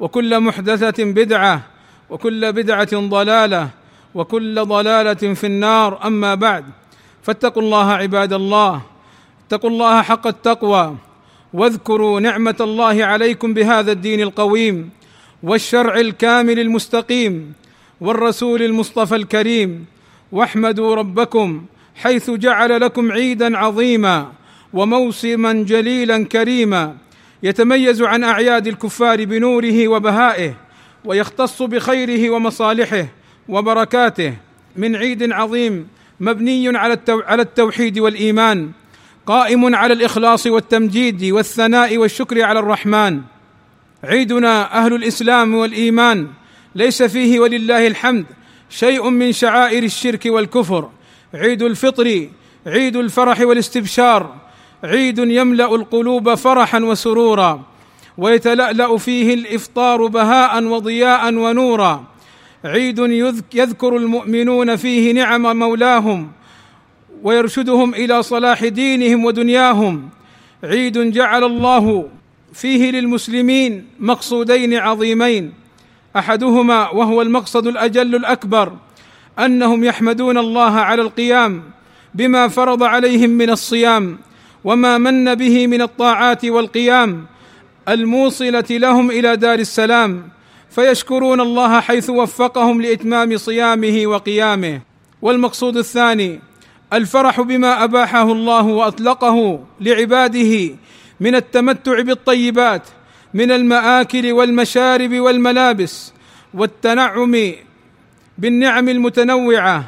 وكل محدثة بدعة وكل بدعة ضلالة وكل ضلالة في النار. أما بعد فاتقوا الله عباد الله اتقوا الله حق التقوى واذكروا نعمة الله عليكم بهذا الدين القويم والشرع الكامل المستقيم والرسول المصطفى الكريم. واحمدوا ربكم حيث جعل لكم عيدا عظيما وموسما جليلا كريما. يتميز عن أعياد الكفار بنوره وبهائه ويختص بخيره ومصالحه وبركاته. من عيد عظيم مبني على على التوحيد والإيمان قائم على الإخلاص والتمجيد والثناء والشكر على الرحمن. عيدنا أهل الإسلام والإيمان ليس فيه ولله الحمد شيء من شعائر الشرك والكفر. عيد الفطر عيد الفرح والاستبشار عيد يملأ القلوب فرحا وسرورا ويتلألأ فيه الإفطار بهاء وضياء ونورا. عيد يذكر المؤمنون فيه نعم مولاهم ويرشدهم إلى صلاح دينهم ودنياهم. عيد جعل الله فيه للمسلمين مقصودين عظيمين. أحدهما وهو المقصد الأجل الأكبر أنهم يحمدون الله على القيام بما فرض عليهم من الصيام. وما من به من الطاعات والقيام الموصلة لهم إلى دار السلام فيشكرون الله حيث وفقهم لإتمام صيامه وقيامه. والمقصود الثاني الفرح بما أباحه الله وأطلقه لعباده من التمتع بالطيبات من المآكل والمشارب والملابس والتنعم بالنعم المتنوعة.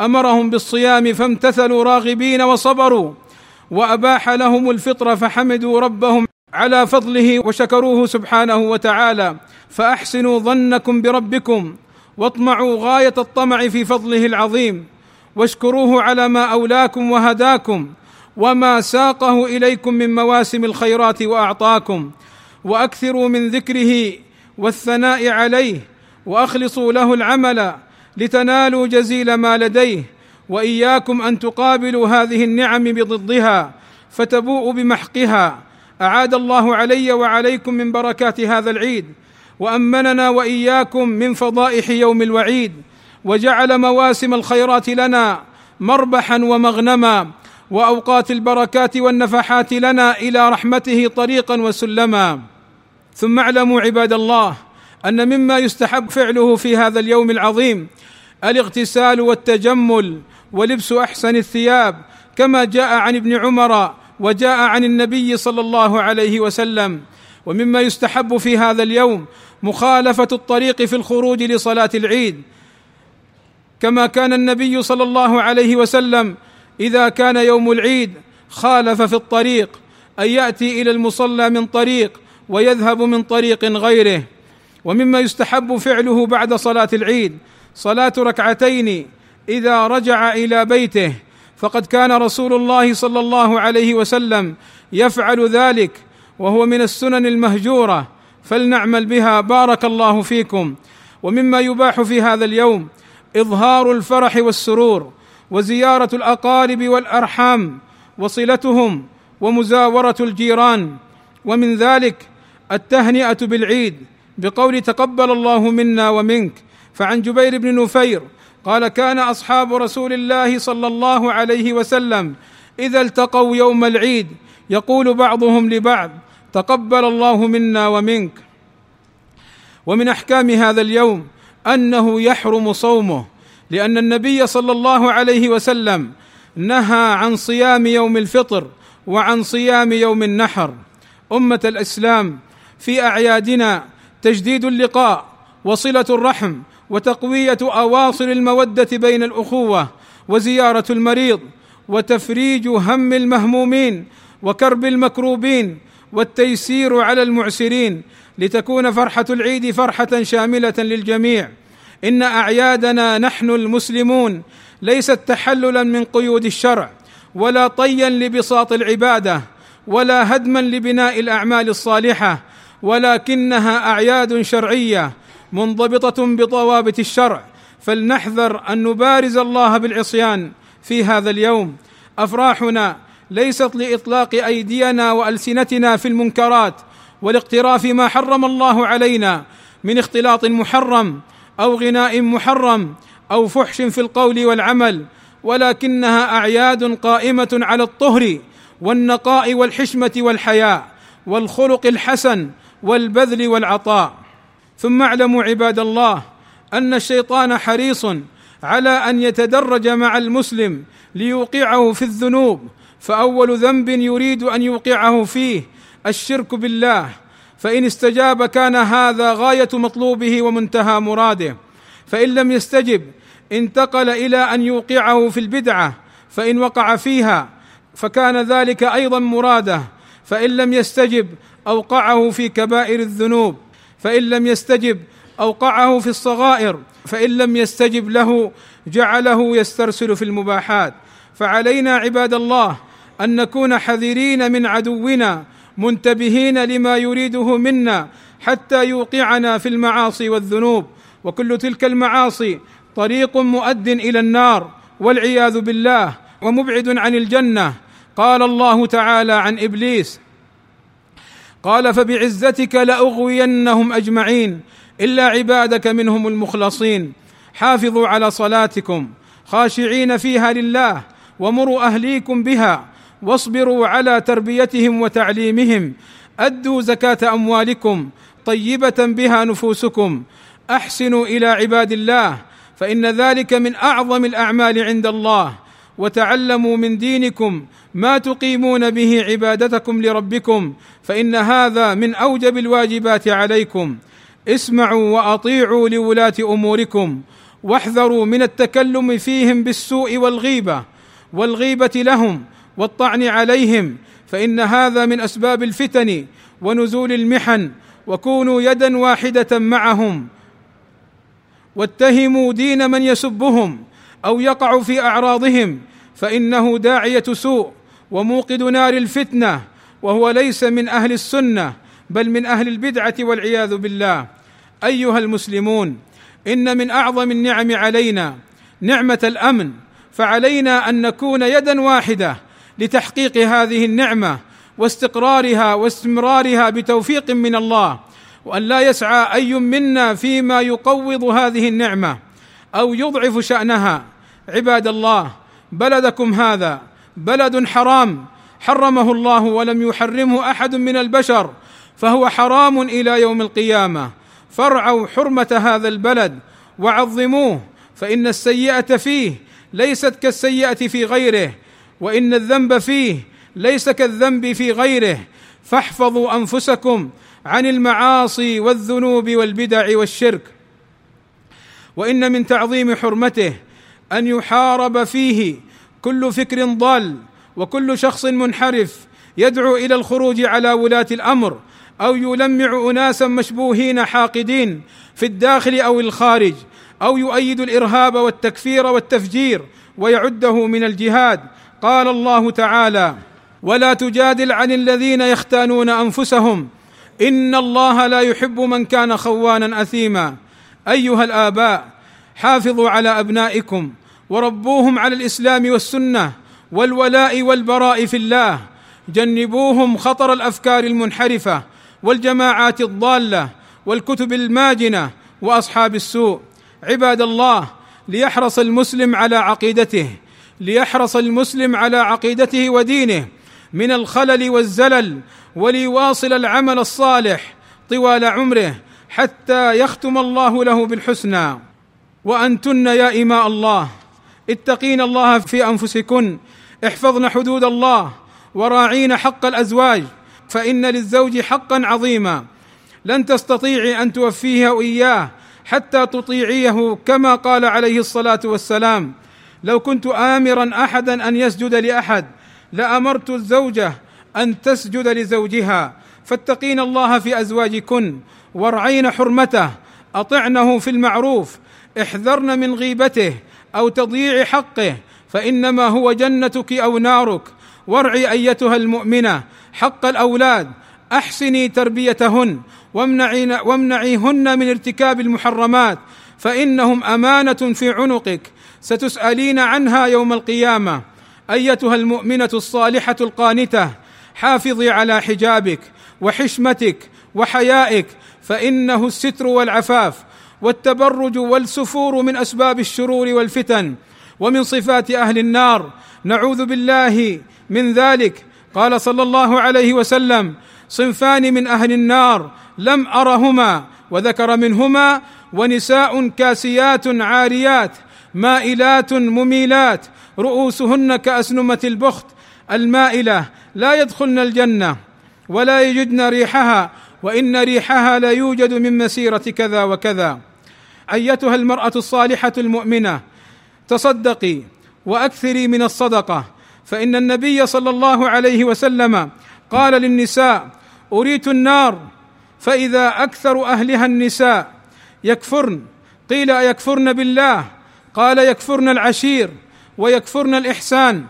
أمرهم بالصيام فامتثلوا راغبين وصبروا. وأباح لهم الفطر فحمدوا ربهم على فضله وشكروه سبحانه وتعالى. فأحسنوا ظنكم بربكم واطمعوا غاية الطمع في فضله العظيم. واشكروه على ما أولاكم وهداكم وما ساقه إليكم من مواسم الخيرات وأعطاكم. وأكثروا من ذكره والثناء عليه وأخلصوا له العمل لتنالوا جزيل ما لديه وإياكم أن تقابلوا هذه النعم بضدها فتبوءوا بمحقها. أعاد الله علي وعليكم من بركات هذا العيد وأمننا وإياكم من فضائح يوم الوعيد وجعل مواسم الخيرات لنا مربحا ومغنما وأوقات البركات والنفحات لنا إلى رحمته طريقا وسلما. ثم اعلموا عباد الله أن مما يستحب فعله في هذا اليوم العظيم الاغتسال والتجمل ولبس أحسن الثياب كما جاء عن ابن عمر وجاء عن النبي صلى الله عليه وسلم. ومما يستحب في هذا اليوم مخالفة الطريق في الخروج لصلاة العيد. كما كان النبي صلى الله عليه وسلم إذا كان يوم العيد خالف في الطريق أن يأتي إلى المصلى من طريق ويذهب من طريق غيره. ومما يستحب فعله بعد صلاة العيد صلاة ركعتين إذا رجع إلى بيته. فقد كان رسول الله صلى الله عليه وسلم يفعل ذلك وهو من السنن المهجورة. فلنعمل بها. بارك الله فيكم. ومما يباح في هذا اليوم إظهار الفرح والسرور وزيارة الأقارب والأرحام وصلتهم ومزاورة الجيران. ومن ذلك التهنئة بالعيد بقول تقبل الله منا ومنك. فعن جبير بن نفير قال كان أصحاب رسول الله صلى الله عليه وسلم إذا التقوا يوم العيد يقول بعضهم لبعض تقبل الله منا ومنك. ومن أحكام هذا اليوم أنه يحرم صومه لأن النبي صلى الله عليه وسلم نهى عن صيام يوم الفطر وعن صيام يوم النحر. أمة الإسلام في أعيادنا تجديد اللقاء وصلة الرحم وتقوية أواصر المودة بين الأخوة وزيارة المريض وتفريج هم المهمومين وكرب المكروبين والتيسير على المعسرين لتكون فرحة العيد فرحة شاملة للجميع. إن أعيادنا نحن المسلمون ليست تحللا من قيود الشرع ولا طيا لبساط العبادة ولا هدما لبناء الأعمال الصالحة ولكنها أعياد شرعية منضبطة بضوابط الشرع فلنحذر أن نبارز الله بالعصيان في هذا اليوم. أفراحنا ليست لإطلاق أيدينا وألسنتنا في المنكرات والاقتراف ما حرم الله علينا من اختلاط محرم أو غناء محرم أو فحش في القول والعمل ولكنها أعياد قائمة على الطهر والنقاء والحشمة والحياء والخلق الحسن والبذل والعطاء. ثم اعلموا عباد الله أن الشيطان حريص على أن يتدرج مع المسلم ليوقعه في الذنوب فأول ذنب يريد أن يوقعه فيه الشرك بالله فإن استجاب كان هذا غاية مطلوبه ومنتهى مراده فإن لم يستجب انتقل إلى أن يوقعه في البدعة فإن وقع فيها فكان ذلك أيضا مراده فإن لم يستجب أوقعه في كبائر الذنوب. فإن لم يستجب أوقعه في الصغائر فإن لم يستجب له جعله يسترسل في المباحات. فعلينا عباد الله أن نكون حذرين من عدونا منتبهين لما يريده منا حتى يوقعنا في المعاصي والذنوب. وكل تلك المعاصي طريق مؤد إلى النار والعياذ بالله ومبعد عن الجنة. قال الله تعالى عن إبليس قال فبعزتك لأغوينهم أجمعين إلا عبادك منهم المخلصين. حافظوا على صلاتكم خاشعين فيها لله ومروا أهليكم بها واصبروا على تربيتهم وتعليمهم. أدوا زكاة أموالكم طيبة بها نفوسكم. أحسنوا إلى عباد الله فإن ذلك من أعظم الأعمال عند الله. وتعلموا من دينكم ما تقيمون به عبادتكم لربكم فإن هذا من أوجب الواجبات عليكم. اسمعوا وأطيعوا لولاة أموركم واحذروا من التكلم فيهم بالسوء والغيبة والغيبة لهم والطعن عليهم فإن هذا من أسباب الفتن ونزول المحن وكونوا يدا واحدة معهم واتهموا دين من يسبهم. أو يقع في أعراضهم فإنه داعية سوء وموقد نار الفتنة وهو ليس من أهل السنة بل من أهل البدعة والعياذ بالله. أيها المسلمون إن من أعظم النعم علينا نعمة الأمن فعلينا أن نكون يدا واحدة لتحقيق هذه النعمة واستقرارها واستمرارها بتوفيق من الله وأن لا يسعى أي منا فيما يقوض هذه النعمة أو يضعف شأنها. عباد الله بلدكم هذا بلد حرام حرمه الله ولم يحرمه أحد من البشر فهو حرام إلى يوم القيامة. فارعوا حرمة هذا البلد وعظموه فإن السيئة فيه ليست كالسيئة في غيره وإن الذنب فيه ليس كالذنب في غيره. فاحفظوا أنفسكم عن المعاصي والذنوب والبدع والشرك. وإن من تعظيم حرمته أن يحارب فيه كل فكر ضال وكل شخص منحرف يدعو إلى الخروج على ولاة الأمر أو يلمع أناسا مشبوهين حاقدين في الداخل أو الخارج أو يؤيد الإرهاب والتكفير والتفجير ويعده من الجهاد. قال الله تعالى ولا تجادل عن الذين يختانون أنفسهم. إن الله لا يحب من كان خوانا أثيما. أيها الآباء حافظوا على أبنائكم وربوهم على الإسلام والسنة والولاء والبراء في الله. جنبوهم خطر الأفكار المنحرفة والجماعات الضالة والكتب الماجنة وأصحاب السوء. عباد الله ليحرص المسلم على عقيدته ليحرص المسلم على عقيدته ودينه من الخلل والزلل وليواصل العمل الصالح طوال عمره حتى يختم الله له بالحسنى. وانتن يا إماء الله اتقين الله في أنفسكن. احفظن حدود الله وراعين حق الأزواج فإن للزوج حقا عظيما. لن تستطيعي أن توفيه إياه حتى تطيعيه كما قال عليه الصلاة والسلام. لو كنت آمرا أحدا أن يسجد لأحد لأمرت الزوجه أن تسجد لزوجها. فاتقين الله في أزواجكن وارعين حرمته. أطعنه في المعروف. احذرن من غيبته. أو تضييع حقه فإنما هو جنتك أو نارك. وارعي أيتها المؤمنة حق الأولاد أحسني تربيتهن وامنعي وامنعيهن من ارتكاب المحرمات فإنهم أمانة في عنقك. ستسألين عنها يوم القيامة. أيتها المؤمنة الصالحة القانتة حافظي على حجابك وحشمتك وحيائك فإنه الستر والعفاف. والتبرج والسفور من أسباب الشرور والفتن ومن صفات أهل النار. نعوذ بالله من ذلك. قال صلى الله عليه وسلم صنفان من أهل النار لم أرهما وذكر منهما ونساء كاسيات عاريات مائلات مميلات رؤوسهن كأسنمة البخت المائلة لا يدخلن الجنة ولا يجدن ريحها وإن ريحها لا يوجد من مسيرة كذا وكذا. أيتها المرأة الصالحة المؤمنة تصدقي وأكثري من الصدقة. فإن النبي صلى الله عليه وسلم قال للنساء أريت النار فإذا أكثر أهلها النساء يكفرن. قيل أيكفرن بالله؟ قال يكفرن العشير ويكفرن الإحسان.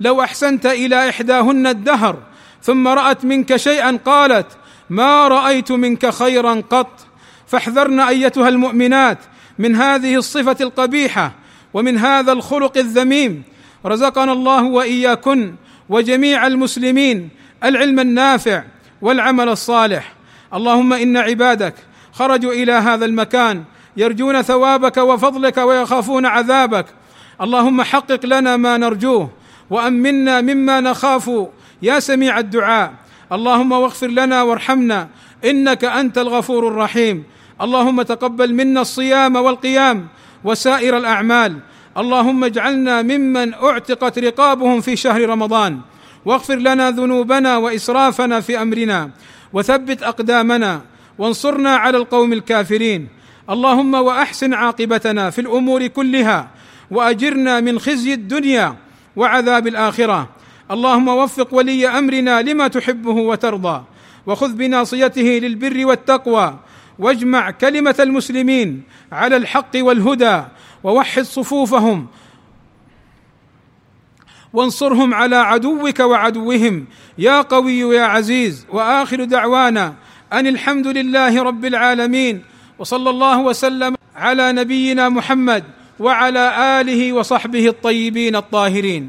لو أحسنت إلى إحداهن الدهر ثم رأت منك شيئا قالت ما رأيت منك خيرا قط. فاحذرن أيتها المؤمنات من هذه الصفة القبيحة ومن هذا الخلق الذميم. رزقنا الله وإياكن وجميع المسلمين العلم النافع والعمل الصالح. اللهم إن عبادك خرجوا إلى هذا المكان يرجون ثوابك وفضلك ويخافون عذابك. اللهم حقق لنا ما نرجوه وأمنا مما نخاف. يا سميع الدعاء اللهم واغفر لنا وارحمنا إنك أنت الغفور الرحيم. اللهم تقبل منا الصيام والقيام وسائر الأعمال. اللهم اجعلنا ممن أعتقت رقابهم في شهر رمضان. واغفر لنا ذنوبنا وإسرافنا في أمرنا. وثبت أقدامنا. وانصرنا على القوم الكافرين. اللهم وأحسن عاقبتنا في الأمور كلها. وأجرنا من خزي الدنيا وعذاب الآخرة. اللهم وفق ولي أمرنا لما تحبه وترضى. وخذ بناصيته للبر والتقوى. واجمع كلمة المسلمين على الحق والهدى ووحد صفوفهم. وانصرهم على عدوك وعدوهم. يا قوي يا عزيز وآخر دعوانا أن الحمد لله رب العالمين وصلى الله وسلم على نبينا محمد وعلى آله وصحبه الطيبين الطاهرين.